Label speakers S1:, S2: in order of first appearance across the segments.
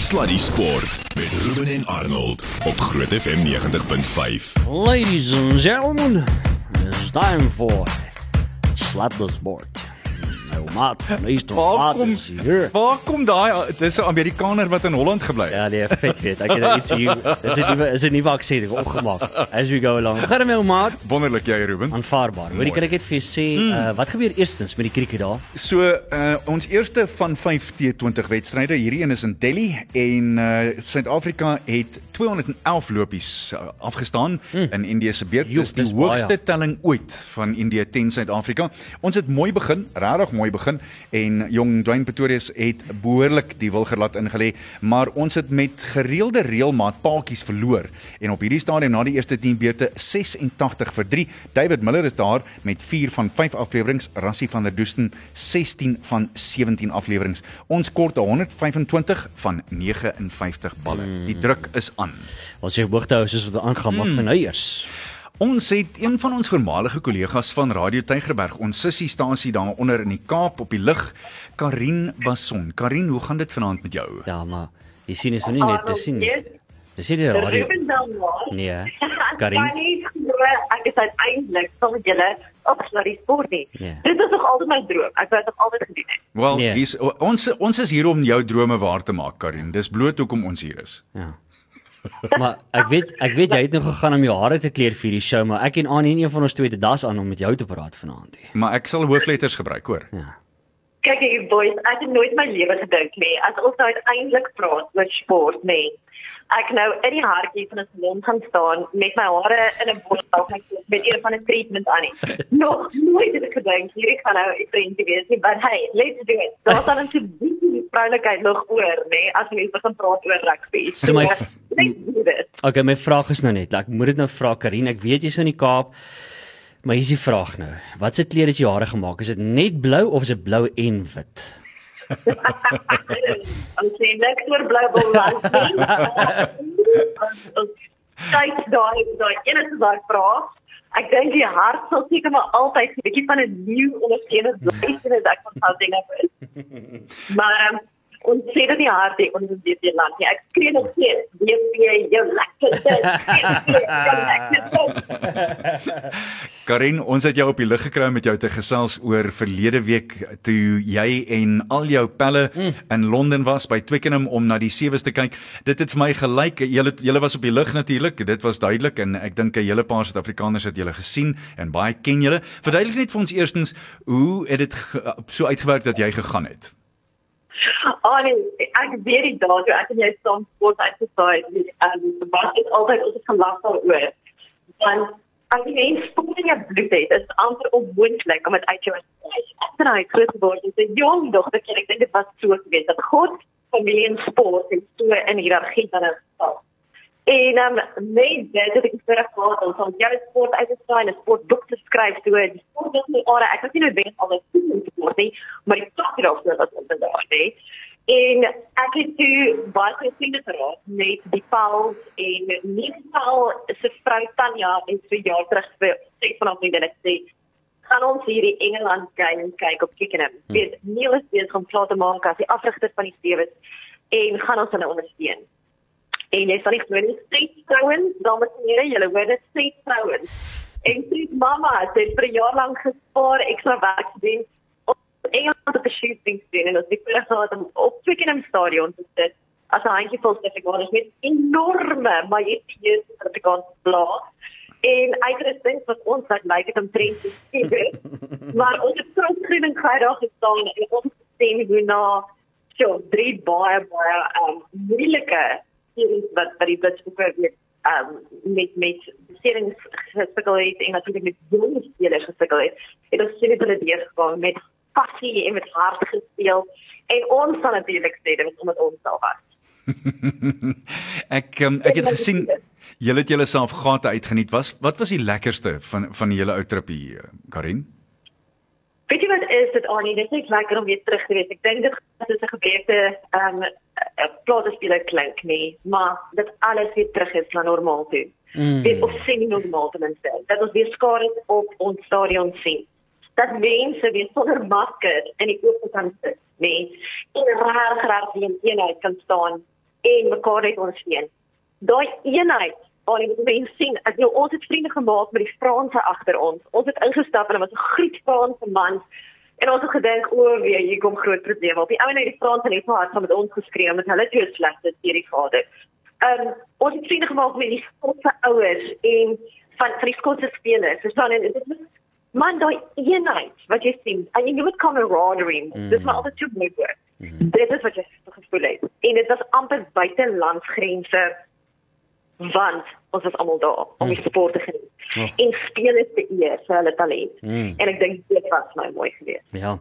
S1: Sluddy Sport met Ruben en Arnold op Groot FM 90.5.
S2: Ladies and gentlemen, it's time for the Sport. Nou, maat, meester
S3: Waar
S2: maat
S3: kom
S2: is hier.
S3: Waar kom daai dis 'n Amerikaner wat in Holland gebly het?
S2: Ja, nee, vet weet. Ek het nou iets hier. Dis 'n nuwe is 'n nuwe aksent ek opgemaak. As we go along. Gaan my maat.
S3: Wonderlik jy Ruben.
S2: Aanvaarbaar. Hoorie, kan ek net vir jou sê, uh, wat gebeur eerstens met die krieket daar?
S3: So uh, ons eerste van 5 T20 wedstryde. Hierdie een is in Delhi en uh, Suid-Afrika het 211 lopies uh, afgestaan hmm. in Indië se beurt. Dis die
S2: dis baie.
S3: hoogste telling ooit van Indië teen Suid-Afrika. Ons het mooi begin, regtig mooi begin en jong Dwayne Pretorius het behoorlik die wilgerlat ingelê, maar ons het met gereelde reëlmaat paadjies verloor en op hierdie stadium na die eerste 10 beurte 86 vir 3. David Miller is daar met 4 van 5 afleweringe, Rassie van der Dusten 16 van 17 afleweringe. Ons kort 125 van 59 balle. Die druk is aan.
S2: Ons jy hoogte hou soos wat aangaan, maar vir nou eers.
S3: Ons het een van ons voormalige kollegas van Radio Tygerberg, ons sissiestasie daar onder in die Kaap op die lug, Karin Basson. Karin, hoe gaan dit vanaand met jou?
S2: Ja, maar jy sien is nou nie net te sien. Dis nie die radio.
S4: Ruben dan maar.
S2: Nee.
S4: Karin. Ek is uiteindelik saam met julle op Sluddy Sport nie.
S2: Ja.
S4: Dit is nog altyd my droom. Ek wou dit nog altyd gedoen het.
S3: Wel,
S2: Nee.
S3: hier's ons ons is hier om jou drome waar te maak, Karin. Dis bloot hoekom ons hier is.
S2: Ja. Maar ek weet ek weet jy het nou gegaan om jou hare te kleur vir die show, maar ek en Annie en een van ons twee het 'n das aan om met jou te praat vanaand. hè.
S3: Maar ek sal hoofletters gebruik, hoor.
S2: Ja.
S4: Kyk ek boys, ek het nooit my lewe gedink nie as ons nou uiteindelik praat oor sport nie. Ek nou in die hartjie van 'n salon gaan staan met my hare in 'n borstel met een van 'n treatment aan nie. Nog nooit het ek gedink hierdie gaan nou 'n prentjie wees nie, but hey, let's do it. Daar staan net 'n bietjie vroulikheid nog oor, nê, as jy begin praat oor rugby.
S2: So my-
S4: this.
S2: Okay, my vraag is nou net, ek moet dit nou vra Karin, ek weet jy's in die Kaap. Maar hier's die vraag nou. Wat se kleur het jy hare gemaak? Is dit net blou of is dit blou en wit?
S4: Ons sê niks oor blou balans nie. Ons kyk daai daai enige daai vraag. Ek dink die hart sal seker maar altyd 'n bietjie van 'n nuwe ondersteuner bly en dit ek van sal ding af is. Maar um, ons sê dit nie hard nie ons is dit land nie. Ek skree nog steeds. Weet jy jou lekker dit.
S3: Karin, ons het jou op die lug gekry met jou te gesels oor verlede week toe jy en al jou pelle mm. in Londen was by Twickenham om na die sewees te kyk. Dit het vir my gelyk, julle julle was op die lug natuurlik. Dit was duidelik en ek dink 'n hele paar Suid-Afrikaners het julle gesien en baie ken julle. Verduidelik net vir ons eerstens hoe het dit so uitgewerk dat jy gegaan het?
S4: Oh nee, ek weet nie daar toe ek en jy saam sport uitgesaai het. Ehm wat is altyd ons het gelag daaroor. Want as jy mens sport in jou bloed het, is amper onmoontlik om dit uit jou te raai groot word. Dit is jong dogter, ek dink dit was so geweest dat God familie en sport en so in hiërargie dan gestel. En um, nee, dit het ek vir gehad om van jou sport uit te saai en 'n sportboek te skryf so die sport is nie ore ek was nie noodwendig altyd goed in sport nie, maar die passie daarvoor was inderdaad nee. En ek het toe baie gesien het geraak met die Paul en Paul se vrou Tanya en so jaar terug vir sê vanaf nie dit sê gaan ons hierdie Engeland game kyk op Twickenham. Hmm. Weet Neil is besig om klaar te maak as die afrigter van die stewe en gaan ons hulle ondersteun. En jy sal nie glo nie, steeds vrouens, dames en here, julle hoor dit steeds vrouens. En steeds mamma het vir 'n jaar lank gespaar ekstra werk gedoen om Engeland op 'n shooting doen en ons het voorheen gehad om op Twickenham stadion te sit as 'n handjievol Suid-Afrikaners met enorme majestueuse Suid-Afrikaanse blaas en uitrusting wat ons wat lyk dit omtrent te sien. maar ons het trots genoeg daar gestaan en ons sien hoe na so drie baie baie um, moeilike series wat wat die Blitsboeke weet um, met met serings gesukkel het en natuurlik met jong spelers gesukkel het. Het ons sien dit hulle deurgegaan met passie en met hart gespeel en ons sal natuurlik sê dit was omdat ons self was.
S3: ek um, ek het gesien julle het julleself gate uitgeniet. Was wat was die lekkerste van van die hele ou tripie, eh, Karin?
S4: Weet jy wat is dit Annie? Dit is net lekker om weer terug te wees. Ek dink dit is 'n gebreke ehm um, plaasspieler klink nie, maar dit alles weer terug is na normaal toe.
S2: Mm.
S4: Dit of sien ten minste dat ons weer skare op ons stadion sien. Dat mense weer sonder masker in die oop kan sit, nee. En graag weer in eenheid kan staan en mekaar net ondersteun. Daai eenheid Al die mense sien, ek nou ons het vriende gemaak met die Franse agter ons. Ons het ingestap en hulle was 'n groot Franse man. En ons het gedink, o, weer hier kom groot probleme. Op die ou net die Franse net so hard saam met ons geskree met hulle twee slegte deur die vader. Ehm um, ons het vriende gemaak met die Skotse ouers en van van die Skotse spelers. Dis dan en dit was man daai eenheid wat jy sien. En jy moet camaraderie. Mm. Dis maar altyd toe mooi word. Mm. Dit is wat jy gevoel het. En dit was amper buite landsgrense want ons was almal daar om die sport te geniet. Oh. En spelers te eer vir hulle talent. Mm. En ek dink dit was my mooi geweest.
S2: Ja.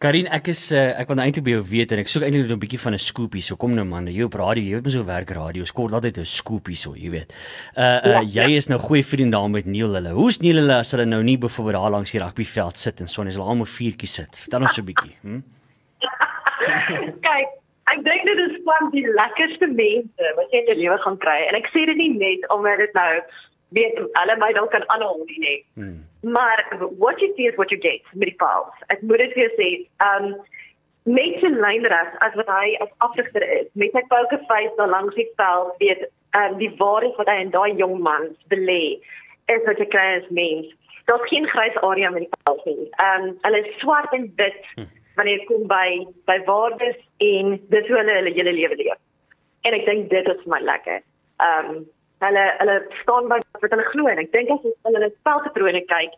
S2: Karin, ek is uh, ek wil nou eintlik by jou weet en ek soek eintlik 'n bietjie van 'n skoopie. So kom nou man, jy op radio, jy weet mos hoe werk radio. Skort altyd 'n skoopie so, jy weet. Uh, uh ja, jy ja. is nou goeie vriend daar met Neil hulle. Hoe's Neil hulle as hulle nou nie byvoorbeeld daar langs die rugbyveld sit en so net hulle almal viertjie sit? Vertel ons so 'n bietjie, hm?
S4: Kyk, Ek dink dit is van die lekkerste mense wat jy in jou lewe gaan kry en ek sê dit nie net omdat dit nou weet hulle my dalk kan aanhou nie nee. Hmm. Maar what you see is what you get met die paals. Ek moet dit vir sê, um met 'n lynras as wat hy as afsigter is, met sy poker face daar langs die veld, weet um die waarheid wat hy in daai jong man belê is wat jy kry as mens. Daar's geen grys area met die paals nie. Um hulle is swart en wit. Hmm wanneer dit kom by by waardes en dis hoe hulle hulle hele lewe leef. En ek dink dit is vir my lekker. Ehm um, hulle hulle staan by wat hulle glo en ek dink as jy hulle spelpatrone kyk,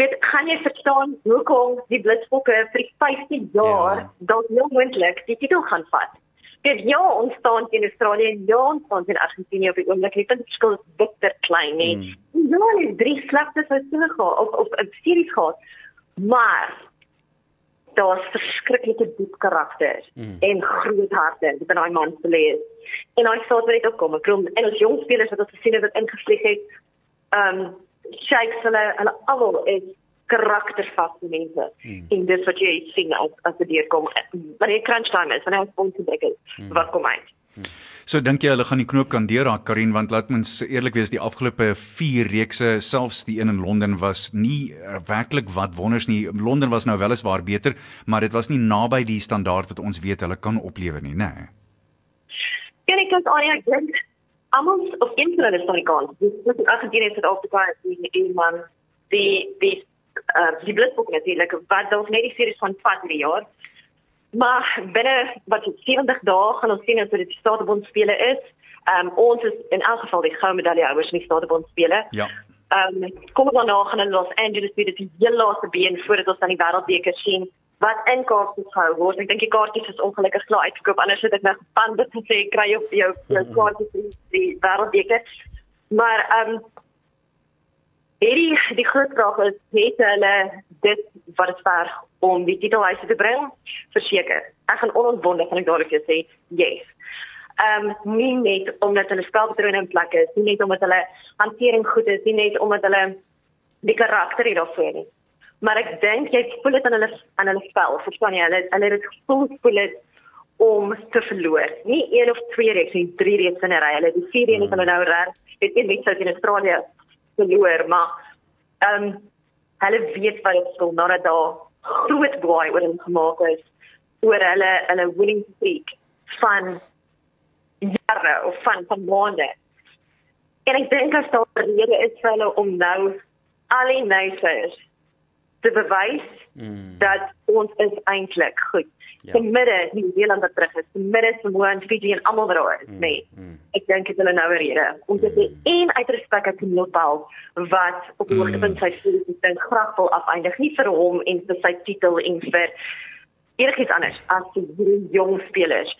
S4: weet gaan jy verstaan hoekom die Blitsbokke vir die 15 jaar ja. dalk nou moontlik die titel gaan vat. Dit ja, ons staan teen Australië en ja, ons staan teen Argentinië op die oomblik. Die verskil is bitter klein, nee. Mm. Ja, hulle het drie slagtes uit hulle gehad of of 'n series gehad. Maar daar's verskriklike diep karakters mm. en groot harte wat in daai man se lewe. En hy sê dit ook kom, ek glo en ons jong spelers wat ons gesien het wat ingevlieg het, ehm um, shakes hulle hulle almal is karaktervaste mense. Mm. En dis wat jy sien as as dit hier kom. Maar die crunch time is, wanneer moet dink, mm. wat kom uit.
S3: So dink jy hulle gaan die knoop kan deurraak Karin want laat mens eerlik wees die afgelope 4 reekse selfs die een in Londen was nie uh, werklik wat wonders nie. Londen was nou weliswaar beter, maar dit was nie naby die standaard wat ons weet hulle kan oplewer nie, né? Nee.
S4: Ja, ek dink aan ek dink almal of is van die kant. Dis is as jy net op die kant die iemand die die uh, die blitsboek natuurlik wat dalk net die series van 4 jaar Maar binne wat 70 dae gaan ons sien as dit die Stadebond spele is. Ehm um, ons is in elk geval die goue medalje houers in die Stadebond spele.
S3: Ja.
S4: Ehm um, kom ons dan gaan in Los Angeles speel dit die laaste been voordat ons dan die wêreldbeker sien wat in kaartjies gehou word. Ek dink die kaartjies is ongelukkig klaar uitgekoop anders het ek nou gespan dit gesê kry op jou jou mhm. kaartjies vir die wêreldbeker. Maar ehm um, hierdie die groot vraag is het hulle dit wat dit verg om die titelhuis te bring? Verseker ek gaan onontwonde van ek dadelik sê yes. Ehm um, nie net omdat hulle spelpatrone in plek is nie net omdat hulle hantering goed is nie net omdat hulle die karakter hier daarvoor nie maar ek dink jy voel dit aan hulle aan hulle spel verstaan jy? Hulle hulle het gevoel voel dit om te verloor. Nie een of twee reeks nie drie reeks in 'n ry. Hulle die vier een is hulle nou reg. Is net so in Australië verloor maar ehm um, hulle weet wat dit sou nadat daar groot baie oor hulle gemaak is oor hulle hulle winning streak van jare of van van maande. En ek dink as daar 'n rede is vir hulle om nou al die neighbors te bewys mm. dat ons is eintlik goed. Ja. Te midde die Nieu-Seeland wat terug is, te midde Samoa en Fiji en almal wat daar is, mm. nee. Mm. Ek dink dit hulle nou 'n rede om sê mm. en uit respek aan Knopal wat op die hoogtepunt mm. sy spesifieke graag wil afeindig nie vir hom en vir sy titel en vir enigiets anders as die jong spelers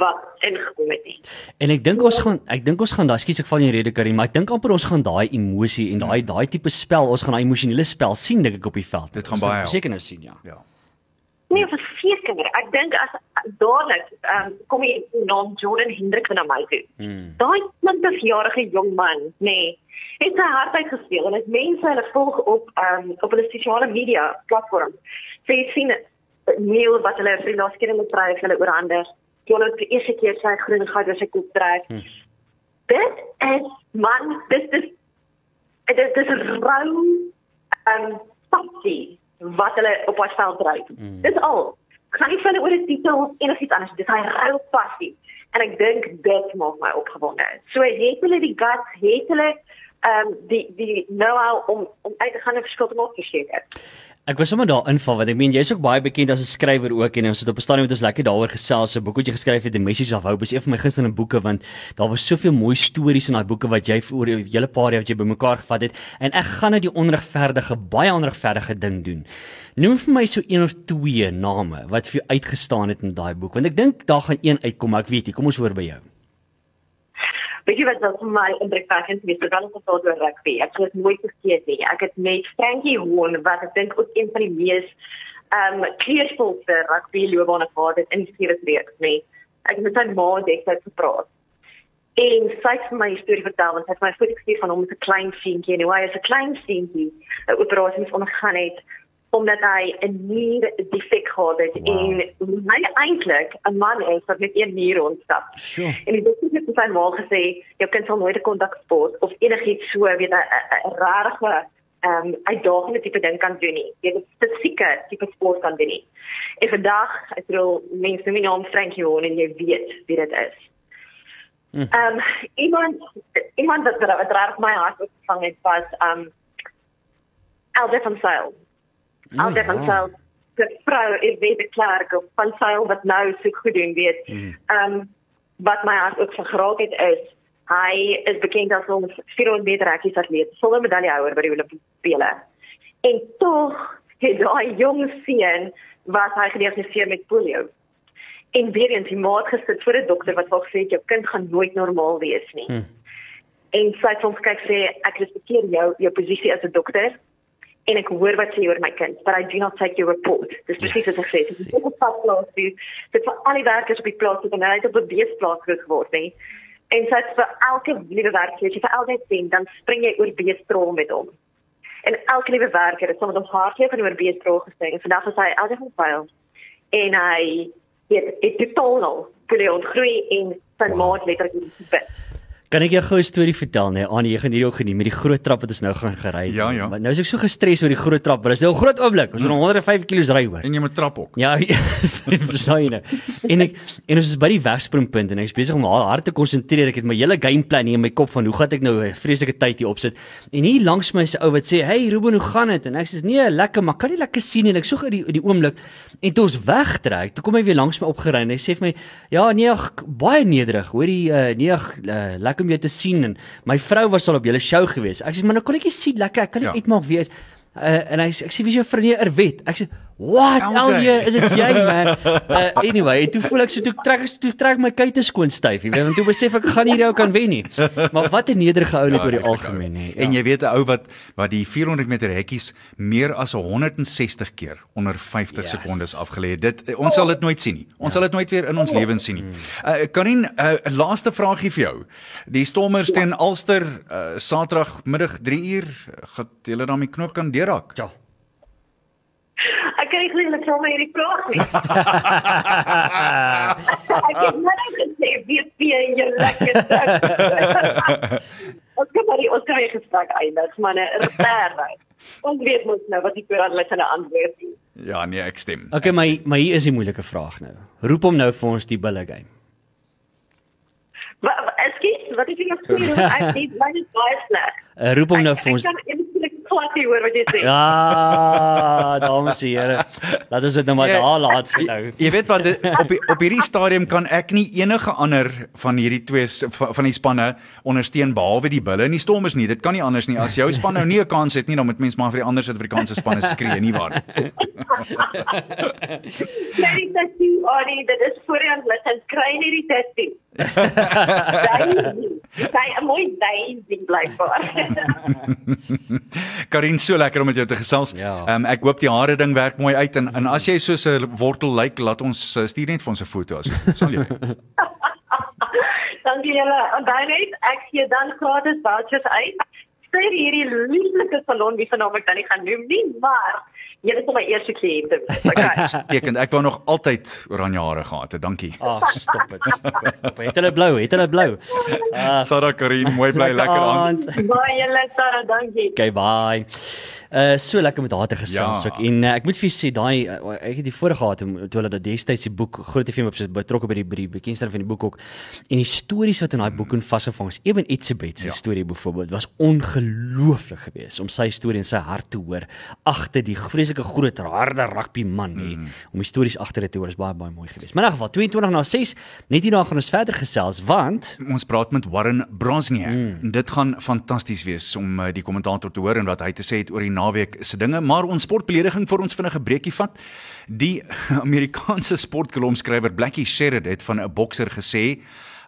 S4: wat ingekom het nie.
S2: En ek dink ons gaan ek dink ons gaan daai skies ek val in rede Karim, maar ek dink amper ons gaan daai emosie en daai daai tipe spel, ons gaan daai emosionele spel sien dink ek op die veld.
S3: Dit gaan baie
S2: seker nou sien ja.
S3: Ja.
S4: Nee, verseker. Ek dink as dadelik um, kom jy na Jordan Hendrik na my toe. Hmm. Daai 20-jarige jong man, nee, het sy hart uitgespeel en dit mense hulle volg op um, op hulle sosiale media platforms. So jy sien Neil wat hulle vir die laaste keer in die trek hulle oorhandig. Het die eerste keer sy groen gehad as hy kop trek. Hmm. Dit is man, dit is dit is, rou um passie wat hulle op haar veld dryf. Hmm. Dis al. Kan nie hulle oor die titel of enigiets anders. Dis hy rou passie. en ek dink dit maak my opgewonde. So het hulle die guts, het hulle ehm um, die die know-how om om uit te gaan en verskil te maak verseker.
S2: Ek was sommer daar inval want ek meen jy's ook baie bekend as 'n skrywer ook en ons het op 'n stadium met ons lekker daaroor gesels 'n boek wat jy geskryf het The Message of Hope is een van my gunsteling boeke want daar was soveel mooi stories in daai boeke wat jy vir 'n hele paar jaar wat jy bymekaar gevat het en ek gaan nou die onregverdige baie onregverdige ding doen. Noem vir my so een of twee name wat vir jou uitgestaan het in daai boek want ek dink daar gaan een uitkom maar ek weet nie kom ons hoor by jou.
S4: Weet jy wat wat vir my indrukwekkend is, veral as dit oor rugby. Ek het nooit vergeet nie. Ek het met Frankie Hoorn wat ek dink ook een van die mees ehm um, kleurvolste rugby loopbane gehad het in die sewe reeks nie. Ek het met sy ma destyds gepraat. En sy het vir my storie vertel want sy het my foto's gestuur van hom met 'n klein seentjie en hoe hy as 'n klein seentjie 'n operasie ondergaan het omdat hy 'n nier defek gehad het wow. en hy eintlik 'n man is wat met een nier rondstap.
S2: Sure.
S4: En die dokter het sy ma gesê, jou kind sal nooit 'n kontaksport of enigiets so weet 'n rarige ehm um, uitdagende tipe ding kan doen nie. Jy het spesifieke tipe sport kan doen nie. En vandag, ek bedoel, mense noem my naam Frankie Horn en jy weet wie dit is. Hm. Ehm um, iemand iemand wat wat raak my hart opgevang het was ehm um, Albert van Sail. Al dit van self die vrou is baie klaar op van Sail wat nou so goed doen weet. Ehm um, wat my hart ook vergraak het is hy is bekend as ons 400 meter rekkies atleet, volle medaillehouer by die Olimpiese spele. En tog het daai jong seun wat hy gediagnoseer met polio. En weer eens die maat gesit voor 'n dokter wat wou sê jou kind gaan nooit normaal wees nie. Hmm. En sy het ons kyk sê ek respekteer jou jou posisie as 'n dokter en ek hoor wat sê oor my kind, but I do not take your report. Dis presies wat ek sê. Dis ook op pad plaas toe. Dit vir al die werkers op die plaas het en hy het op 'n beesplaas groot geword, nee. En so vir elke liewe werker, jy vir elke sien, dan spring jy oor beestrol met hom. En elke liewe werker het sommer ons hartjie van oor beestrol gespring. En vandag is hy elke van fyl. En hy het dit totaal nou, vir die ontgroei en sy wow. maat letterlik bes.
S2: Kan ek jou gou 'n storie vertel nee? Aan jy gaan hierdie ook geneem met die groot trap wat ons nou gaan gery.
S3: Ja, ja.
S2: Maar nou is ek so gestres oor die groot trap, maar dit is nou 'n groot oomblik. Ons moet mm. 105 km ry hoor.
S3: En jy moet trap ook.
S2: Ja, verstaan jy nou. En ek en ons is by die wegspringpunt en ek is besig om hard te konsentreer. Ek het my hele game plan in my kop van hoe gaan ek nou 'n vreeslike tyd hier opsit. En hier langs my is 'n ou wat sê, "Hey Ruben, hoe gaan dit?" En ek sê, "Nee, lekker, maar kan nie lekker sien nie." En ek soek uit die die oomblik en toe ons wegtrek, toe kom hy weer langs my opgery en hy sê vir my, "Ja, nee, ag, baie nederig. Hoorie, uh, nee, ag, uh, lekker om jou te sien." En my vrou was al op julle show gewees. Ek sê maar nou kon ek net sien lekker, ek kan nie ja. uitmaak wie is. Uh, en hy ek sê wie is jou vriendin Erwet? Ek sê What? Alje, is dit jy man? Uh, anyway, toe voel ek so toe trek ek toe trek my kuite skoon styf, jy weet, want toe besef ek gaan hierdie ou kan wen nie. Maar wat 'n nederige ou net ja, oor die algemeen hè.
S3: Ja. En jy weet 'n ou wat wat die 400 meter hekkies meer as 160 keer onder 50 yes. sekondes afgelê het. Dit ons sal dit nooit sien nie. Ons ja. sal dit nooit weer in ons lewens sien nie. Uh Karin, 'n uh, laaste vraagie vir jou. Die Stormers teen ja. Ulster uh, Saterdag middag 3 uur, gaan julle daarmee knoop kan deurraak?
S2: Ja
S4: kry eintlik sou my hierdie vraag nie. ek het net gesê wie wie jy lekker. Ons kan maar ons kan hier gespreek eindig, maar 'n regtig. Ons weet mos nou wat ek vir hulle gaan antwoord.
S3: Ja, nee, ek stem.
S2: Okay, maar maar hier is die moeilike vraag nou. Roep hom nou vir ons die bulle game.
S4: Wat ekskuus, wat is die vraag? Ek sê my is baie sleg.
S2: Uh, roep hom nou vir ons. Ek kan
S4: glad nie hoor wat jy sê.
S2: Ja, dames en here. Laat ons dit nou maar ja, daar laat vir nou.
S3: Jy, weet wat op die, op hierdie stadium kan ek nie enige ander van hierdie twee van die spanne ondersteun behalwe die Bulle en die Stormers nie. Dit kan nie anders nie. As jou span nou nie 'n kans het nie, dan moet mens maar vir die ander Suid-Afrikaanse spanne skree nie waar.
S4: Nee, dit is oor dit is voorheen let ons kry nie die test nie. Sy 'n mooi daisy blykbaar.
S3: Karin, so lekker om met jou te gesels.
S2: Ja.
S3: Ehm ja. um, ek hoop die hare ding werk mooi uit en en as jy so 'n wortel lyk, laat ons uh, stuur net vir ons 'n foto as sal jy.
S4: Dankie julle. En dan net ek gee dan gratis vouchers uit. Sê hierdie lieflike salon wie vanaand ek dan nie gaan noem nie, maar Jy is my eerste kliënt.
S3: Okay. Stekend. Ek wou nog altyd oranje hare gehad het. Dankie.
S2: Ag, oh, stop dit. Stop. Het hulle blou? Het hulle blou?
S3: Ag, uh, Karin, mooi bly lekker aan.
S4: Baie lekker, dankie.
S2: Okay, bye. Uh so lekker met haar te gesels
S3: Ja.
S2: ook. En uh, ek moet vir sê daai uh, ek het die voorreg gehad om toe hulle dat destyds die boek Groot FM op sit betrokke by die by die bekendstelling van die boek ook. En die stories wat in daai boek in vasgevang is, Eben Etzebeth se
S3: Ja.
S2: storie byvoorbeeld was ongelooflik geweest om sy storie en sy hart te hoor agter die vreeslike groot harde rugby man mm. en om die stories agter dit te hoor is baie baie mooi geweest. Maar in elk geval 22 na 6, net hierna gaan ons verder gesels want
S3: Ons praat met Warren Brosnier. Mm. Dit gaan fantasties wees om uh, die kommentator te hoor en wat hy te sê het oor die naweek se dinge, maar ons sportbelediging vir ons vinnige breekie vat. Die Amerikaanse sportkolomskrywer Blackie Sherrod het van 'n bokser gesê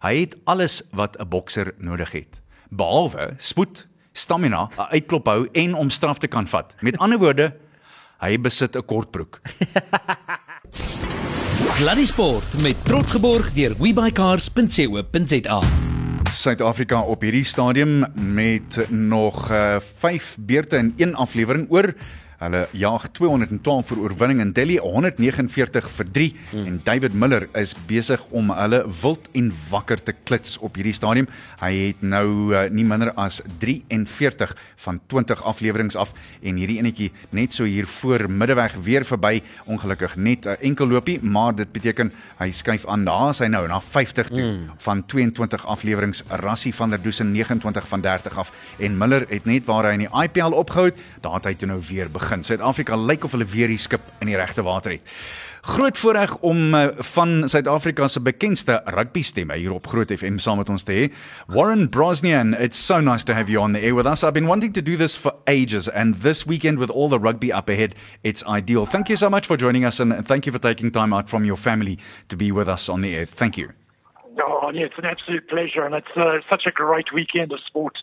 S3: hy het alles wat 'n bokser nodig het, behalwe spoed, stamina, 'n uitklop hou en om straf te kan vat. Met ander woorde, hy besit 'n kortbroek.
S5: Sluddy Sport met trots geborg deur webycars.co.za.
S3: Suid-Afrika op hierdie stadium met nog uh, 5 beurte in een aflewering oor. Hulle jaag 212 vir oorwinning in Delhi 149 vir 3 hmm. en David Miller is besig om hulle wild en wakker te klits op hierdie stadium. Hy het nou uh, nie minder as 43 van 20 afleweringe af en hierdie enetjie net so hier voor middeweg weer verby. Ongelukkig net 'n enkel loopie, maar dit beteken hy skuif aan. Daar is hy nou na 50 toe hmm. van 22 afleweringe. Rassie van der Dusen 29 van 30 af en Miller het net waar hy in die IPL opgehou het, daar het hy toe nou weer begin. Suid-Afrika lyk of hulle weer die skip in die regte water het. Groot voorreg om uh, van Suid-Afrika se bekendste rugby stemme hier op Groot FM saam met ons te hê. Warren Brosnian, it's so nice to have you on the air with us. I've been wanting to do this for ages and this weekend with all the rugby up ahead, it's ideal. Thank you so much for joining us and thank you for taking time out from your family to be with us on the air. Thank you.
S6: Oh, yeah, it's an absolute pleasure, and it's uh, such a great weekend of sport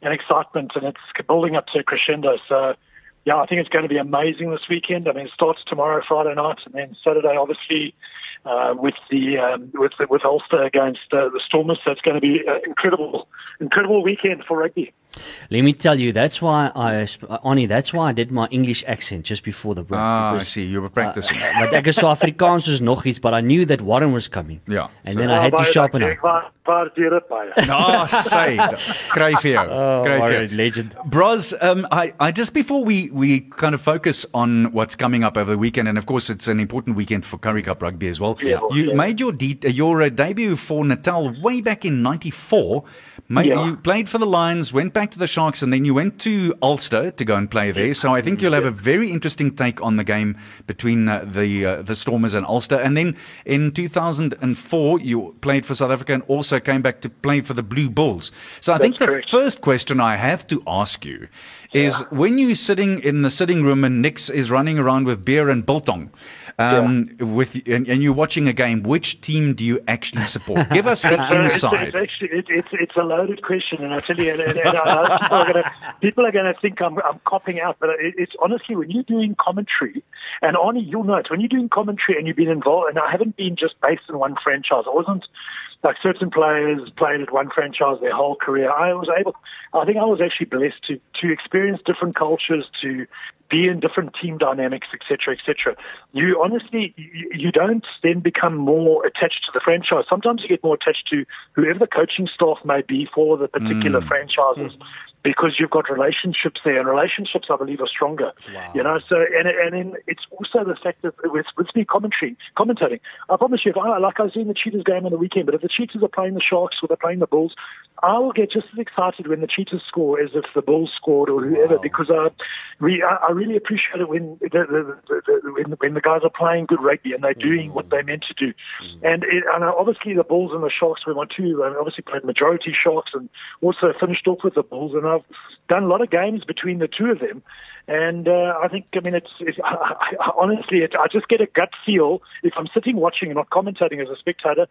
S6: and excitement, and it's building up to a crescendo. So, yeah, I think it's going to be amazing this weekend. I mean, it starts tomorrow, Friday night, and then Saturday, obviously, uh, with the um, with the, with Ulster against uh, the Stormers. So it's going to be an incredible, incredible weekend for rugby.
S2: Let me tell you, that's why I, Annie, that's why I did my English accent just before the break.
S3: Ah, I
S2: because,
S3: see. You were practicing.
S2: Uh, but ek is so Afrikaans is nog iets, but I knew that Warren was coming.
S3: Ja,
S2: And
S3: so-
S2: then I had to
S6: baie
S2: sharpen
S6: dankie.
S2: up.
S6: Ek waar- waardeer baie.
S3: Ah, say, kry vir jou.
S2: Oh,
S3: kry vir jou.
S2: legend.
S3: Bros, um, I, I just before we, we kind of focus on what's coming up over the weekend, and of course it's an important weekend for Currie Cup rugby as well.
S6: Yeah.
S3: you
S6: Yeah.
S3: made your de- your uh, debut for Natal way back in '94. Mate,
S6: Yeah.
S3: You played for the Lions, went back to the Sharks, and then you went to Ulster to go and play there. So I think you'll have a very interesting take on the game between uh, the uh, the Stormers and Ulster. And then in 2004, you played for South Africa and also came back to play for the Blue Bulls. So I think the
S6: correct.
S3: first question I have to ask you is when you're sitting in the sitting room and Nix is running around with beer and biltong, um, with and, and you're watching a game, which team do you actually support? Give us the
S6: it's,
S3: inside.
S6: it's actually it, it's it's a loaded question, and I tell you, and, and, and I, people are are gonna think I'm I'm copping out, but it, it's honestly when you're doing commentary, and Arnie, you'll know it when you're doing commentary and you've been involved, and I haven't been just based in one franchise. I wasn't like certain players played at one franchise their whole career. I was able, I think I was actually blessed to to experience different cultures, to be in different team dynamics, etc., etc. You honestly, you, you don't then become more attached to the franchise. Sometimes you get more attached to whoever the coaching staff may be for the particular hmm. franchises. Because you've got relationships there, and relationships, I believe, are stronger. You know, so and and then it's also the fact that with with me commentary, commentating. I promise you, if I like I was doing the Cheetahs game on the weekend, but if the Cheetahs are playing the Sharks or they're playing the Bulls, I will get just as excited when the Cheetahs score as if the Bulls scored or whoever, because uh, we I, I really appreciate it when the, the, the, the, when when the guys are playing good rugby and they're doing what they're meant to do. And it, and obviously the Bulls and the Sharks were my two. I obviously played majority Sharks and also finished off with the Bulls. And I've done a lot of games between the two of them. And uh, I think, I mean, it's, it's I, I, honestly, it, I just get a gut feel if I'm sitting watching and not commentating as a spectator.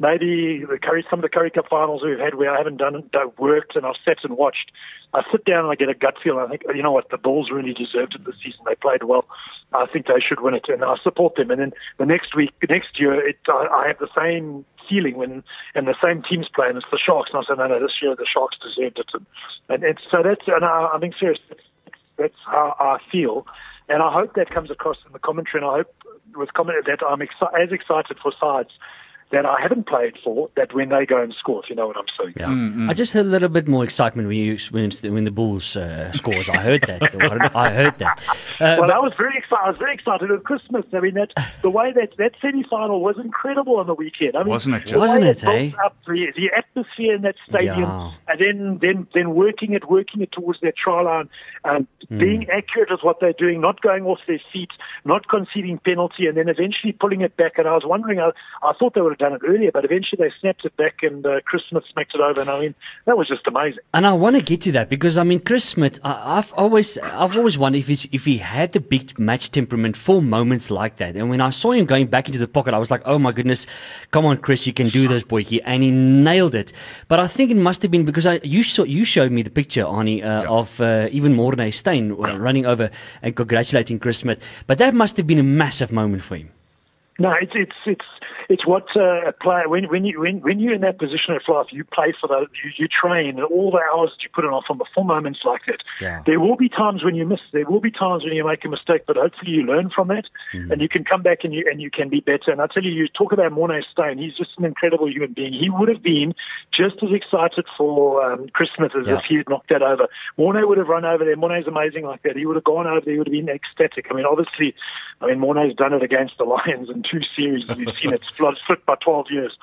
S6: Maybe the Currie, some of the Currie Cup finals we've had where I haven't done, done worked and I've sat and watched. I sit down and I get a gut feel. And I think, you know what, the Bulls really deserved it this season. They played well. I think they should win it, and I support them. And then the next week, next year, it, I, I have the same feeling when and the same teams playing. it's the Sharks. And I say, no, no, this year the Sharks deserved it. And, and it's so that's and I, I'm being serious. That's, that's how I feel, and I hope that comes across in the commentary. And I hope with comment that I'm exci- as excited for sides that I haven't played for that when they go and score, if you know what I'm saying.
S2: Yeah. Mm-hmm. I just heard a little bit more excitement when you when, when the Bulls uh, scores. I heard that. I heard that.
S6: Uh, well, but, I was very excited. I was very excited at Christmas. I mean, that the way that that semi-final was incredible on the weekend. I mean,
S3: wasn't it? Just?
S2: Wasn't it? Eh?
S6: Up the, the atmosphere in that stadium, yeah. and then then then working it, working it towards their try line, and mm. being accurate with what they're doing, not going off their feet, not conceding penalty, and then eventually pulling it back. And I was wondering, I, I thought they would have done it earlier, but eventually they snapped it back, and uh, Chris Smith smacked it over. And I mean, that was just amazing.
S2: And I want to get to that because I mean, Chris Smith, I, have always, I've always wondered if he's, if he had the big match temperament for moments like that. And when I saw him going back into the pocket, I was like, oh my goodness, come on, Chris, you can do this, boyki, and he nailed it. But I think it must have been because I you saw you showed me the picture, Arnie, uh, yeah. of uh, even Morne Steyn uh, running over and congratulating Chris Smith. But that must have been a massive moment for him.
S6: No, it's it's it's it's what uh, a player when when you when when you're in that position of life, you play for the you, you train and all the hours that you put in off on before moments like that. Yeah. There will be times when you miss. There will be times when you make a mistake, but hopefully you learn from that mm. and you can come back and you and you can be better. And I tell you, you talk about Morne Steyn. He's just an incredible human being. He would have been just as excited for um, Chris Smith as yeah. if he had knocked that over. Morne would have run over there. Morne's amazing like that. He would have gone over there. He would have been ecstatic. I mean, obviously, I mean Morne's done it against the Lions in two series. We've seen it split by 12 years.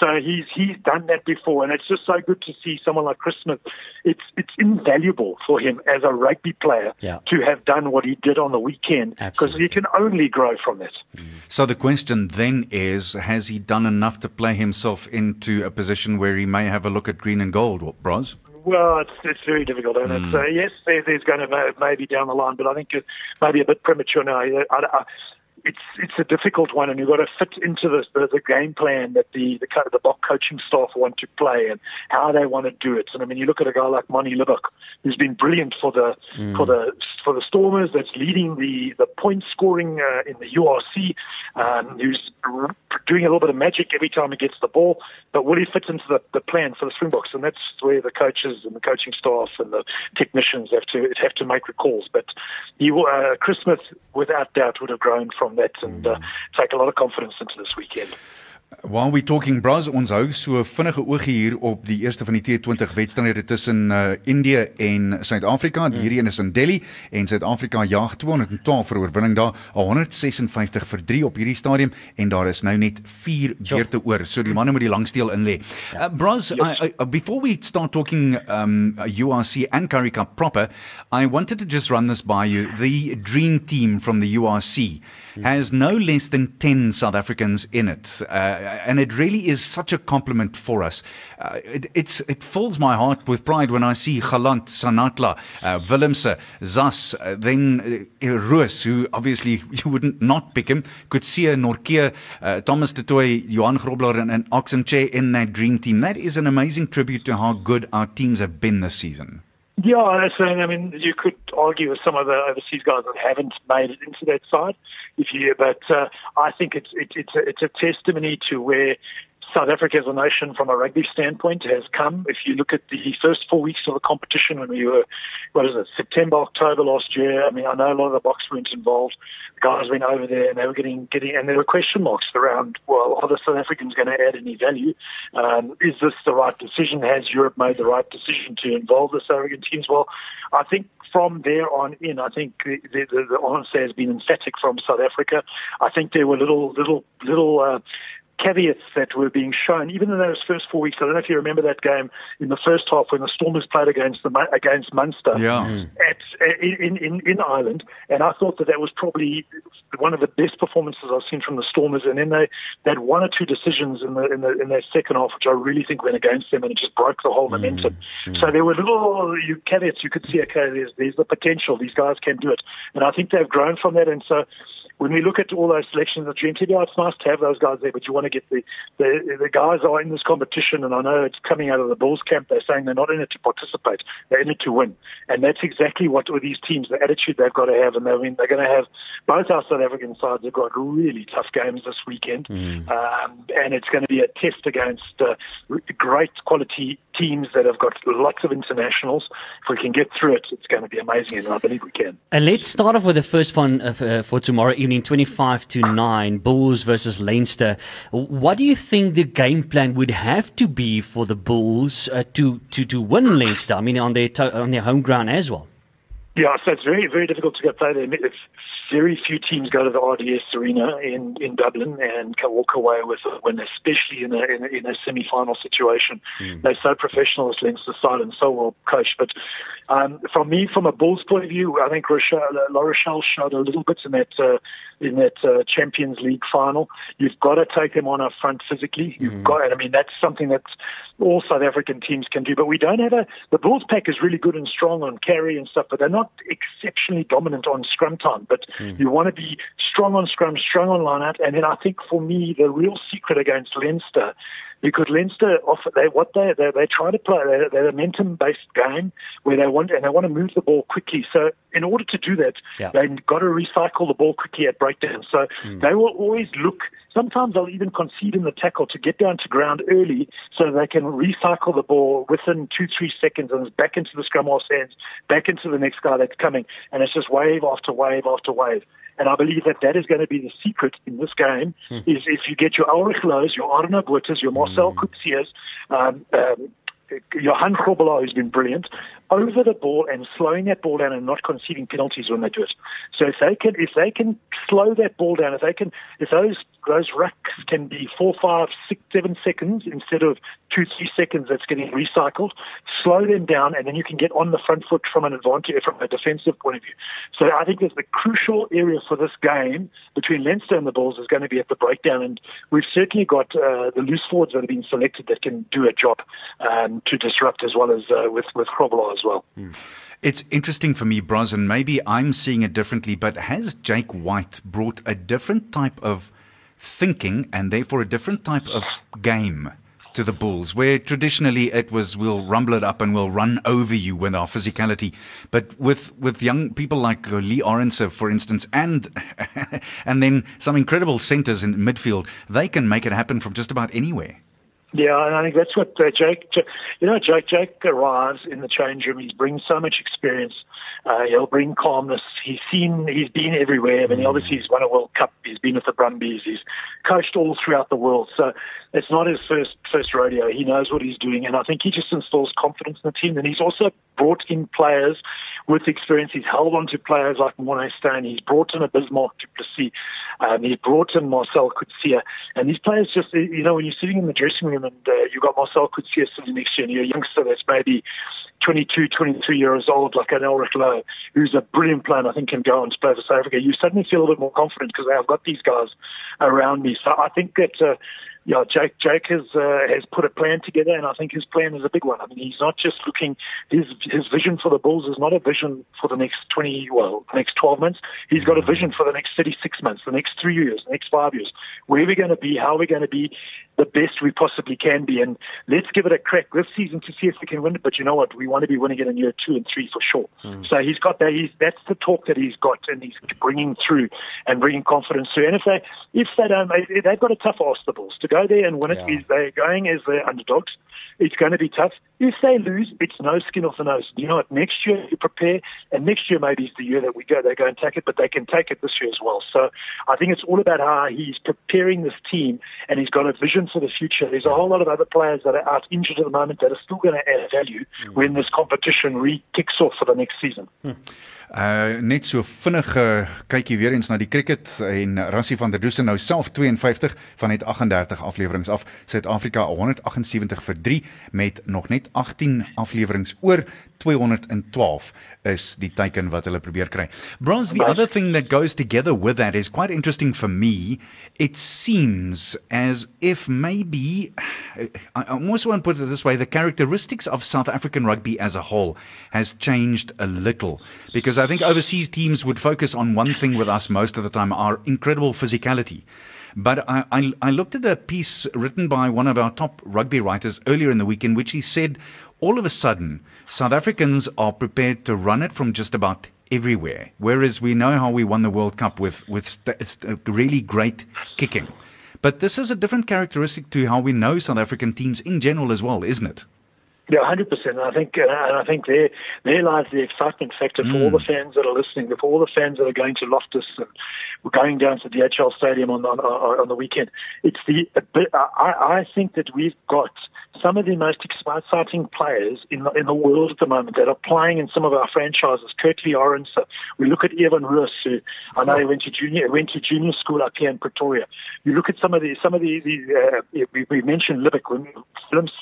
S6: So he's he's done that before, and it's just so good to see someone like Chris Smith. It's it's invaluable for him as a rugby player yeah. to have done what he did on the weekend because he can only grow from that. Mm.
S3: So the question then is: Has he done enough to play himself into a position where he may have a look at green and gold, Bros?
S6: Well, it's it's very difficult, and mm. it's uh, yes, there, there's going to maybe down the line, but I think maybe a bit premature now. I, I, it's it's a difficult one, and you've got to fit into the, the, the game plan that the the kind of the Bok coaching staff want to play and how they want to do it. And I mean, you look at a guy like Manie Libbok, who's been brilliant for the mm. for the for the Stormers, that's leading the the point scoring uh, in the URC, um, who's doing a little bit of magic every time he gets the ball. But will he fit into the, the plan for the Springboks? And that's where the coaches and the coaching staff and the technicians have to have to make recalls. But he, uh, Chris Smith, without doubt, would have grown from that and uh, take a lot of confidence into this weekend.
S3: While we talking bros ons hou so vinnige oogie hier op die eerste van die T20 wedstryde tussen uh, Indië en Suid-Afrika. Mm. Hierdie een is in Delhi en Suid-Afrika jaag 212 vir oorwinning daar, 156 vir 3 op hierdie stadium en daar is nou net 4 beurte oor. So die manne moet die langsteel in lê. Uh, bros, I, I, uh, before we start talking um URC and Currie Cup proper, I wanted to just run this by you. The dream team from the URC mm. Has no less than 10 South Africans in it. Uh, and it really is such a compliment for us. Uh, it, it's it fills my heart with pride when I see Gelant, Sanatla, uh, Willemse, Zas, uh, then uh, Roos, who obviously you wouldn't not pick him. Could see a Norke, uh, Thomas du Toit, Johan Grobbelaar, and, and Oxenche in that dream team. That is an amazing tribute to how good our teams have been this season.
S6: Yeah, i saying. I mean, you could argue with some of the overseas guys that haven't made it into that side, if you. But uh, I think it's it, it's a, it's a testimony to where South Africa as a nation, from a rugby standpoint, has come. If you look at the first four weeks of the competition, when we were, what is it, September, October last year. I mean, I know a lot of the box weren't involved. The guys went over there and they were getting getting, and there were question marks around. Well, are the South Africans going to add any value? Um, is this the right decision? Has Europe made the right decision to involve the South African teams? Well, I think from there on in, I think the, the, the answer has been emphatic from South Africa. I think there were little, little, little uh, caveats that were being shown, even in those first four weeks. I don't know if you remember that game in the first half when the Stormers played against the against Munster
S3: yeah. Mm.
S6: at in, in in Ireland, and I thought that that was probably one of the best performances I've seen from the Stormers. And then they, they had one or two decisions in the in the in their second half, which I really think went against them, and it just broke the whole mm. momentum. Mm. So there were little you, caveats you could see. Okay, there's there's the potential; these guys can do it, and I think they've grown from that. And so when we look at all those selections of dream yeah, it's nice to have those guys there, but you want to get the, the the guys are in this competition, and I know it's coming out of the Bulls camp. They're saying they're not in it to participate; they're in it to win, and that's exactly what with these teams, the attitude they've got to have, and I mean, they're going to have both our South African sides have got really tough games this weekend, mm. um, and it's going to be a test against uh, great quality teams that have got lots of internationals. If we can get through it, it's going to be amazing, and I believe we can.
S2: And let's start off with the first one uh, for tomorrow evening afternoon 25 to 9 Bulls versus Leinster. What do you think the game plan would have to be for the Bulls uh, to to to win Leinster? I mean on their to- on their home ground as well.
S6: Yeah, so it's very, very difficult to get played there. It's very few teams go to the RDS Arena in, in Dublin and can walk away with a win, especially in a, in a, in a semi-final situation. Mm. They're so professional, Leinster side, and so well coached. But um, from me, from a Bulls point of view, I think Rochelle, La Rochelle showed a little bit in that uh, in that uh, Champions League final. You've got to take them on up front physically. You've mm. got, I mean, that's something that all South African teams can do. But we don't have a. The Bulls pack is really good and strong on carry and stuff, but they're not exceptionally dominant on scrum time. But mm. you want to be strong on scrum, strong on line out, and then I think for me the real secret against Leinster because Leinster offer they what they they, they try to play they're, they're a momentum based game where they want and they want to move the ball quickly. So in order to do that, yeah. they've got to recycle the ball quickly at breakdown. So mm. they will always look. Sometimes they'll even concede in the tackle to get down to ground early so they can recycle the ball within two, three seconds and it's back into the scrum half's hands, back into the next guy that's coming. And it's just wave after wave after wave. And I believe that that is going to be the secret in this game hmm. is if you get your Elrigh Louw, your Arno Botha's, your Marcel hmm. Coetzee, um, um, Johan Grobbelaar, who's been brilliant, over the ball and slowing that ball down and not conceding penalties when they do it. So if they can, if they can slow that ball down, if they can, if those those rucks can be four, five, six, seven seconds instead of two, three seconds that's getting recycled, slow them down, and then you can get on the front foot from an advantage, from a defensive point of view. So I think that the crucial area for this game between Leinster and the Bulls is going to be at the breakdown, and we've certainly got uh, the loose forwards that have been selected that can do a job um, to disrupt as well as uh, with with Grobbelaar as well. Mm.
S3: It's interesting for me, Bros, and maybe I'm seeing it differently, but has Jake White brought a different type of thinking and therefore a different type of game to the Bulls, where traditionally it was we'll rumble it up and we'll run over you with our physicality. But with, with young people like uh, Lee Arendse, for instance, and and then some incredible centers in midfield, they can make it happen from just about anywhere.
S6: Yeah, and I think that's what uh, Jake, you know, Jake, Jake arrives in the change room. He brings so much experience. Uh, he'll bring calmness. He's seen, he's been everywhere. I mean, mm. obviously he's won a World Cup. He's been with the Brumbies. He's coached all throughout the world. So it's not his first first rodeo. He knows what he's doing, and I think he just instills confidence in the team. And he's also brought in players with experience. He's held on to players like Morné Steyn. He's brought in a Bismarck du Plessis. Um, he's brought in Marcel Coetzee. And these players just, you know, when you're sitting in the dressing room and uh, you've got Marcel Coetzee sitting next to you and you're a youngster that's maybe 22, 23 years old, like an Elrigh Louw, who's a brilliant player and I think can go on to play for South Africa, you suddenly feel a little bit more confident because I've got these guys around me. So I think that, uh, yeah, Jake Jake has uh, has put a plan together, and I think his plan is a big one. I mean, he's not just looking his his vision for the Bulls is not a vision for the next twenty well next twelve months. He's got a vision for the next thirty six months, the next three years, the next five years. Where we're going to be, how we're going to be, the best we possibly can be, and let's give it a crack this season to see if we can win it. But you know what? We want to be winning it in year two and three for sure. Mm. So he's got that. He's that's the talk that he's got, and he's bringing through and bringing confidence through. And if they if they don't, they've got a tough ask the Bulls to go there and win it. Yeah. They're going as the underdogs. It's going to be tough. If they lose, it's no skin off the nose. You know what? Next year you prepare, and next year maybe is the year that we go. They go and take it, but they can take it this year as well. So I think it's all about how he's preparing this team, and he's got a vision for the future. There's a whole lot of other players that are out injured at the moment that are still going to add value mm. when this competition re kicks off for the next season.
S3: Hmm. Uh net so vinnige kykie weer eens na die cricket en Rassie van der Dusen nou self 52 van net 38 afleweringe af. Suid-Afrika 178 vir 3 met nog net 18 afleweringe oor 212 is die teiken wat hulle probeer kry. Bronze the other thing that goes together with that is quite interesting for me. It seems as if maybe I almost want to put it this way the characteristics of South African rugby as a whole has changed a little because I think overseas teams would focus on one thing with us most of the time our incredible physicality. But I, I, I looked at a piece written by one of our top rugby writers earlier in the week in which he said all of a sudden, South Africans are prepared to run it from just about everywhere. Whereas we know how we won the World Cup with, with st- really great kicking. But this is a different characteristic to how we know South African teams in general as well, isn't it?
S6: Yeah, hundred percent. I think, uh, and I think there, there lies the excitement factor for all the fans that are listening, for all the fans that are going to Loftus and we're going down to the DHL Stadium on on, on the weekend. It's the, I, I think that we've got some of the most exciting players in the, in the world at the moment that are playing in some of our franchises. Kirkley Orange. We look at Evan Roos, who I know he went to junior went to junior school up here in Pretoria. You look at some of the some of the, the uh, we, we mentioned Libbok, Films,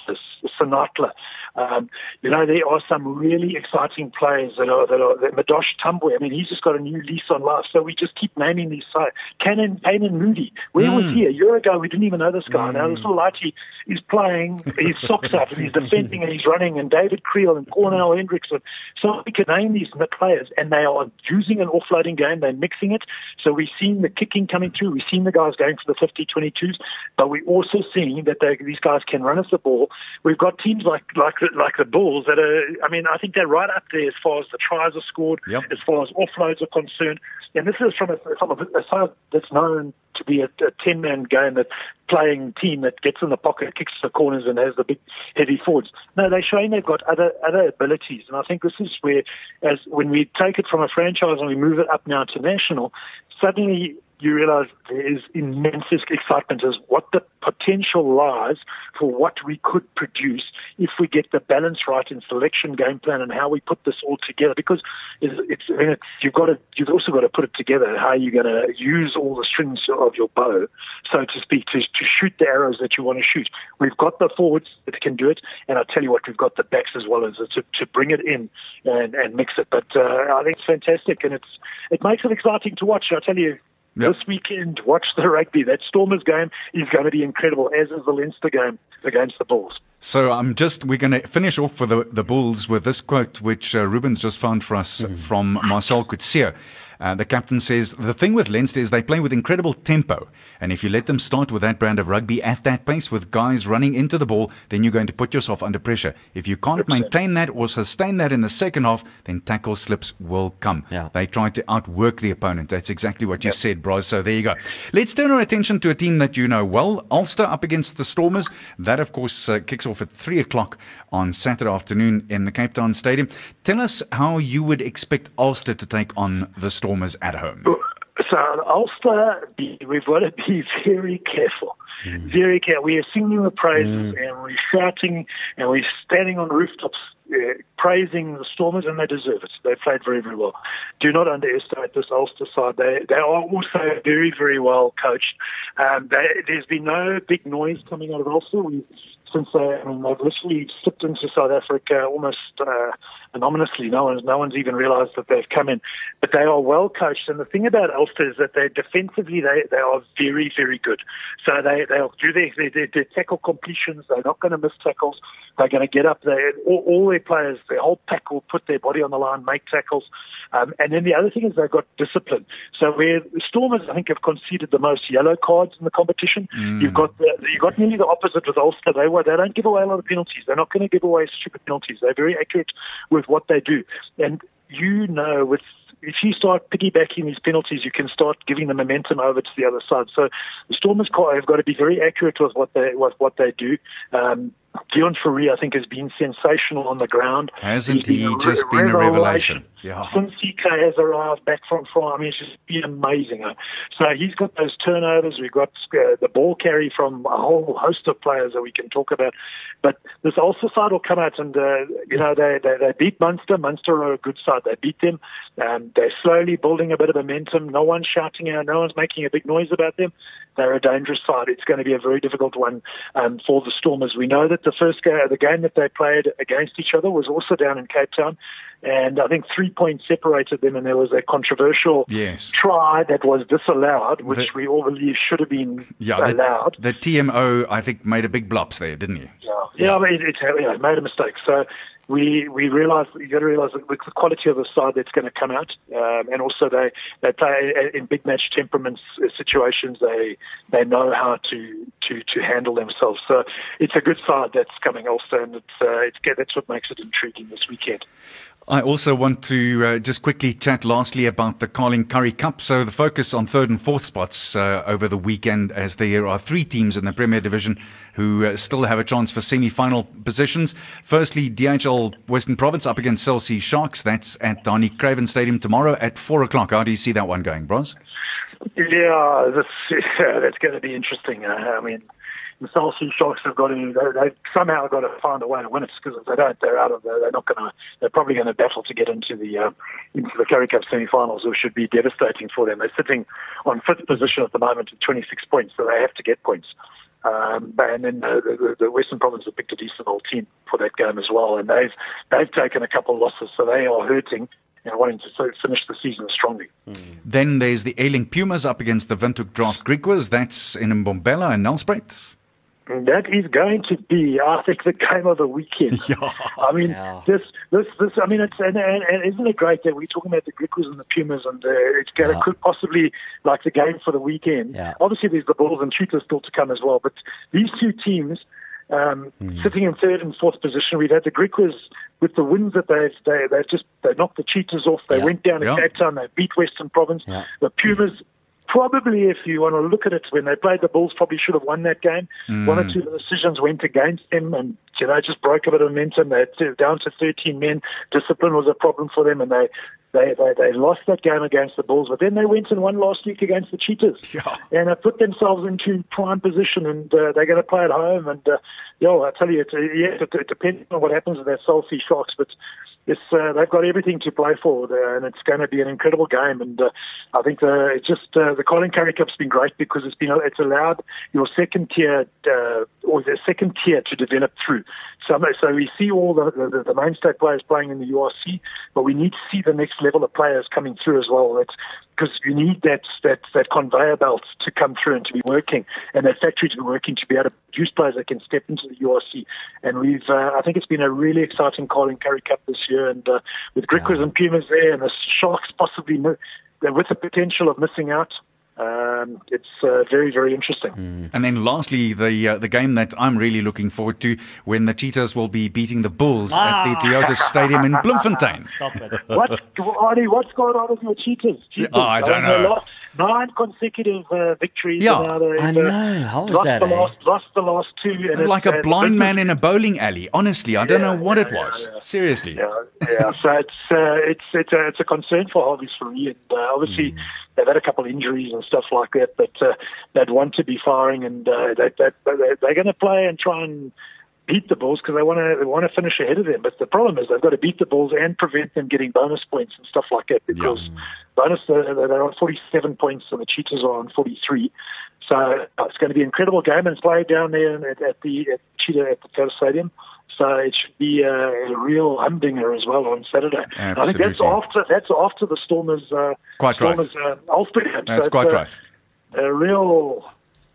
S6: Sinatla. Um, you know, there are some really exciting players that are that are that Madosh Tambwe. I mean, he's just got a new lease on life. So we just keep naming these sides. Canan Canan Moodie. Where mm. was he a year ago? We didn't even know this guy. Mm. Now this little lighty is playing his socks up and he's defending and he's running. And David Kriel and Cornal Hendrickson. So we can name these players, and they are using an offloading game. They're mixing it. So we've seen the kicking coming through. We've seen the guys going for the 50-22s, but we're also seeing that they, these guys can run us the ball. We've got teams like like like the Bulls that are. I mean, I think they're right up there as far as the tries are scored,
S3: Yep.
S6: as far as offloads are concerned. And this is from a, from a, a side that's known to be a, a 10 man game that playing team that gets in the pocket, kicks the corners, and has the big heavy forwards. No, they're showing they've got other other abilities, and I think this is where, as when we take it from a franchise and we move it up now to national, suddenly you realize there is immense excitement as what the potential lies for what we could produce if we get the balance right in selection game plan and how we put this all together. Because it's, it's, I mean, it's you've got to, you've also got to put it together how you're going to use all the strings of your bow, so to speak, to, to shoot the arrows that you want to shoot. We've got the forwards that can do it, and I tell you what, we've got the backs as well as to, to bring it in and, and mix it. But uh, I think it's fantastic, and it's it makes it exciting to watch. I tell you,
S3: Yep.
S6: this weekend, watch the rugby. That Stormers game is going to be incredible, as is the Leinster game against the Bulls.
S3: So I'm just we're going to finish off for the the Bulls with this quote which uh, Ruben's just found for us from Marcel Coetzee. Uh, the captain says the thing with Leinster is they play with incredible tempo, and if you let them start with that brand of rugby at that pace with guys running into the ball, then you're going to put yourself under pressure. If you can't maintain that or sustain that in the second half, then tackle slips will come.
S2: Yeah.
S3: They try to outwork the opponent. That's exactly what you said, Bros. So there you go. Let's turn our attention to a team that you know well, Ulster up against the Stormers. That, of course, uh, kicks off at three o'clock on Saturday afternoon in the Cape Town Stadium. Tell us how you would expect Ulster to take on the Stormers at home.
S6: So Ulster, we've got to be very careful. Very careful. We are singing the praises and we're shouting and we're standing on rooftops uh, praising the Stormers, and they deserve it. They played very, very well. Do not underestimate this Ulster side. They they are also very, very well coached. Um, they, there's been no big noise coming out of Ulster. We since they, I mean, they've literally slipped into South Africa almost uh, anonymously. No one's, no one's even realised that they've come in. But they are well coached. And the thing about Ulster is that they defensively they, they are very, very good. So they they'll do their, their, their, their tackle completions. They're not going to miss tackles. They're going to get up there. All, all their players, their whole pack will put their body on the line, make tackles. Um, and then the other thing is they've got discipline. So where the Stormers, I think, have conceded the most yellow cards in the competition. You've got the, you've got nearly the opposite with Ulster. They were- they don't give away a lot of penalties. They're not going to give away stupid penalties. They're very accurate with what they do. And you know, with if you start piggybacking these penalties, you can start giving the momentum over to the other side. So the Stormers have got to be very accurate with what they with what they do. Um, Deon Fourie, I think, has been sensational on the ground.
S3: Hasn't
S6: He's
S3: he
S6: a
S3: just
S6: re-
S3: been a revelation? Yeah.
S6: Since CK has arrived back from France, I mean, it's just been amazing. So he's got those turnovers. We've got uh, the ball carry from a whole host of players that we can talk about. But this Ulster side will come out and, uh, you know, they, they, they beat Munster. Munster are a good side. They beat them. Um, they're slowly building a bit of momentum. No one's shouting out. No one's making a big noise about them. They're a dangerous side. It's going to be a very difficult one um, for the Stormers. We know that the first game, the game that they played against each other was also down in Cape Town. And I think three points separated them, and there was a controversial
S3: Yes.
S6: try that was disallowed, which
S3: The-
S6: we all believe should have been
S3: Yeah,
S6: allowed.
S3: the TMO, I think, made a big blops there, didn't you?
S6: Yeah, yeah, I mean, it, it, yeah, it made a mistake. So we we realise you got to with the quality of the side that's going to come out, um, and also they they play in big match temperaments uh, situations. They they know how to to to handle themselves. So it's a good side that's coming also, and it's uh, it's that's what makes it intriguing this weekend.
S3: I also want to uh, just quickly chat lastly about the Carling Currie Cup. So the focus on third and fourth spots uh, over the weekend as there are three teams in the Premier Division who uh, still have a chance for semi-final positions. Firstly, DHL Western Province up against Cell Sharks. That's at Danie Craven Stadium tomorrow at four o'clock. How do you see that one going, Bros?
S6: Yeah, that's, yeah, that's going to be interesting. Uh, I mean, the Sea Sharks have got to they, they've somehow got to find a way to win it because if they don't, they're out of the, they're not going to they're probably going to battle to get into the uh, into the Currie Cup semi-finals, which should be devastating for them. They're sitting on fifth position at the moment with 26 points, so they have to get points. Um, and then the, the Western Province have picked a decent old team for that game as well, and they've they've taken a couple of losses, so they are hurting and wanting to finish the season strongly.
S3: Mm. Then there's the Airlink Pumas up against the Windhoek Draft Griquas. That's in Mbombela and Nelspruit.
S6: That is going to be, I think, the game of the weekend.
S3: Yeah.
S6: I mean,
S2: Yeah.
S6: this, this, this. I mean, it's and, and, and isn't it great that we're talking about the Griquas and the Pumas, and uh, it's going to
S2: Yeah.
S6: could possibly like the game for the weekend.
S2: Yeah.
S6: Obviously, there's the Bulls and Cheetahs still to come as well, but these two teams. Um,
S2: Hmm.
S6: Sitting in third and fourth position, we've had the Griquas with the wins that they've they, they've just they knocked the Cheetahs off. They
S2: Yeah.
S6: went down
S3: Yeah.
S6: in Cape Town. They beat Western Province.
S2: Yeah.
S6: The Pumas probably, if you want to look at it, when they played the Bulls, probably should have won that game. One or two of the decisions went against them, and you know just broke a bit of momentum. They're down to 13 men. Discipline was a problem for them, and they. They, they they lost that game against the Bulls, but then they went and won last week against the Cheetahs,
S3: Yeah.
S6: and have put themselves into prime position, and uh, they're going to play at home. And uh, yo, I tell you, it, yes, it, it depends on what happens with their South Sea Sharks, but it's uh, they've got everything to play for, uh, and it's going to be an incredible game. And uh, I think the it's just uh, the Carling Currie Cup's been great because it's been it's allowed your second tier uh, or the second tier to develop through. So, so we see all the, the the mainstay players playing in the URC, but we need to see the next level of players coming through as well. That's because you need that that that conveyor belt to come through and to be working, and that factory to be working to be able to produce players that can step into the URC. And we've, uh, I think it's been a really exciting Carling Currie Cup this year, and uh, with Griquas and Pumas there, and the Sharks possibly with the potential of missing out. Um, it's uh, very very interesting.
S3: And then lastly, the uh, the game that I'm really looking forward to when the Cheetahs will be beating the Bulls at the Toyota Stadium in Bloemfontein.
S2: Stop it.
S6: What, Arnie, what's going on with your Cheetahs? Cheetahs.
S3: Oh, I don't know.
S6: lost Nine consecutive uh, victories.
S3: Yeah.
S6: and
S2: I
S6: uh,
S2: know. How is
S6: lost
S2: that,
S6: The
S2: eh?
S6: last, lost the last two. And
S3: like a blind man in a bowling alley. Honestly, I don't
S6: Yeah,
S3: know what
S6: yeah,
S3: it was.
S6: yeah, yeah.
S3: Seriously.
S6: Yeah, yeah. So it's uh, it's it's a it's a concern for Harvey's for me, and uh, obviously they've had a couple of injuries and stuff like that. But uh, they'd want to be firing, and uh, they, they, they, they're going to play and try and beat the Bulls because they want to they want to finish ahead of them. But the problem is they've got to beat the Bulls and prevent them getting bonus points and stuff like that because bonus uh, they're on 47 points and the Cheetahs are on 43. So uh, it's going to be an incredible game and it's played down there at, at the at Cheetah at the Toyota Stadium. So it should be a, a real humdinger as well on Saturday. And I think that's
S3: Absolutely.
S6: after that's after the Stormers uh,
S3: Quite right.
S6: Stormers uh, Alfred.
S3: That's
S6: so
S3: quite
S6: uh,
S3: right.
S6: A real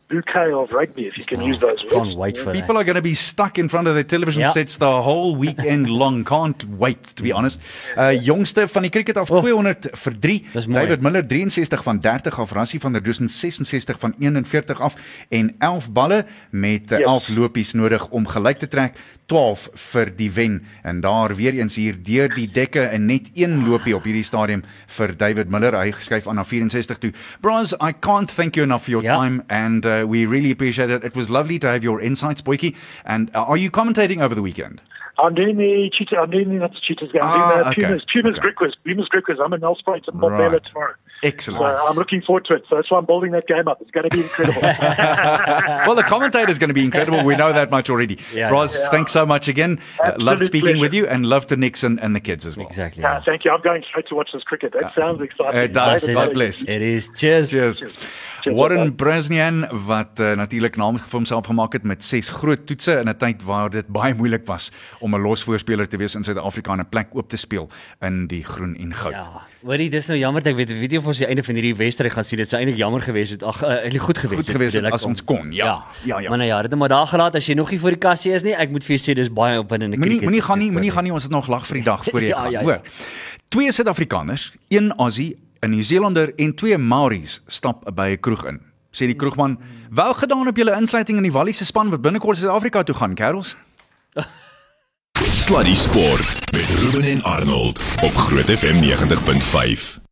S6: bouquet of rugby, if you can use those words.
S2: Can't wait for that.
S3: People are going to be stuck in front of their television
S2: Ja.
S3: sets the whole weekend long. Can't wait to be honest. Uh jongste van die cricket af
S2: Oh,
S3: 200 vir 3.
S2: dis mooi.
S3: David Miller 63 van 30 af, Rassie van der Dusen 66 van 41 af en 11 balle met uh,
S6: Ja.
S3: 11 lopies nodig om gelyk te trek. 12 vir die wen en daar weer eens hier deur die dekke en net een lopie op hierdie stadium vir David Miller hy geskuif aan na 64 toe. Bros, I can't thank you enough for your
S2: Ja.
S3: time and uh, we really appreciate it. It was lovely to have your insights, Boyki. And uh, are you commentating over the weekend?
S6: I'm doing the cheetah. I'm doing the not the cheetahs game. I'm
S3: Ah,
S6: doing the
S3: okay.
S6: Pumas, Pumas,
S3: Okay.
S6: Griquas, Pumas, Griquas. I'm in Nelspruit and Bombela
S3: Right.
S6: tomorrow.
S3: Excellent.
S6: So I'm looking forward to it. So that's why I'm building that game up. It's going to be incredible.
S3: well, the commentator is going to be incredible. We know that much already.
S2: Yeah,
S3: Bros,
S6: yeah.
S3: thanks so much again. Uh,
S6: Absolute
S3: loved speaking
S6: pleasure.
S3: with you and love to Nixon and the kids as well.
S2: Exactly.
S6: Uh, thank you. I'm going straight to watch this cricket. That sounds exciting.
S3: It does. God bless.
S2: It is. Cheers.
S3: Cheers.
S6: Cheers,
S3: Warren
S6: bye.
S3: Breznian wat uh, natuurlik naam vir homself gemaak het met ses groot toetse in 'n tyd waar dit baie moeilik was om 'n losvoorspeler te wees in Suid-Afrika en 'n plek oop te speel in die groen en goud.
S2: Ja, hoorie, dis nou jammer dat ek weet 'n video vir ons die einde van hierdie wedstryd gaan sien. Dit sou eintlik jammer gewees het. Ag, uh, eintlik goed gewees
S3: Goed gewees het
S2: bedoel ek
S3: as
S2: om-
S3: ons kon, ja. Ja, ja.
S2: Maar nou ja, dit het maar daar gelaat as jy nog nie voor die kassie is nie. Ek moet vir jou sê dis baie opwindende
S3: Moenie
S2: cricket.
S3: moenie gaan nie, moenie gaan nie, ons het nog lag vir die dag voor jy
S2: Ja,
S3: gaan.
S2: ja, ja.
S3: Hoor. Twee Suid-Afrikaners, een Aussie, 'n Nieu-Zeelander en twee Maoris stap by 'n kroeg in. Sê die kroegman: "Wel gedaan op julle insluiting in die Wallis se span wat binnekort Suid-Afrika toe gaan, kerels."
S1: Sluddy Sport met Ruben en Arnold op Groot FM 90.5.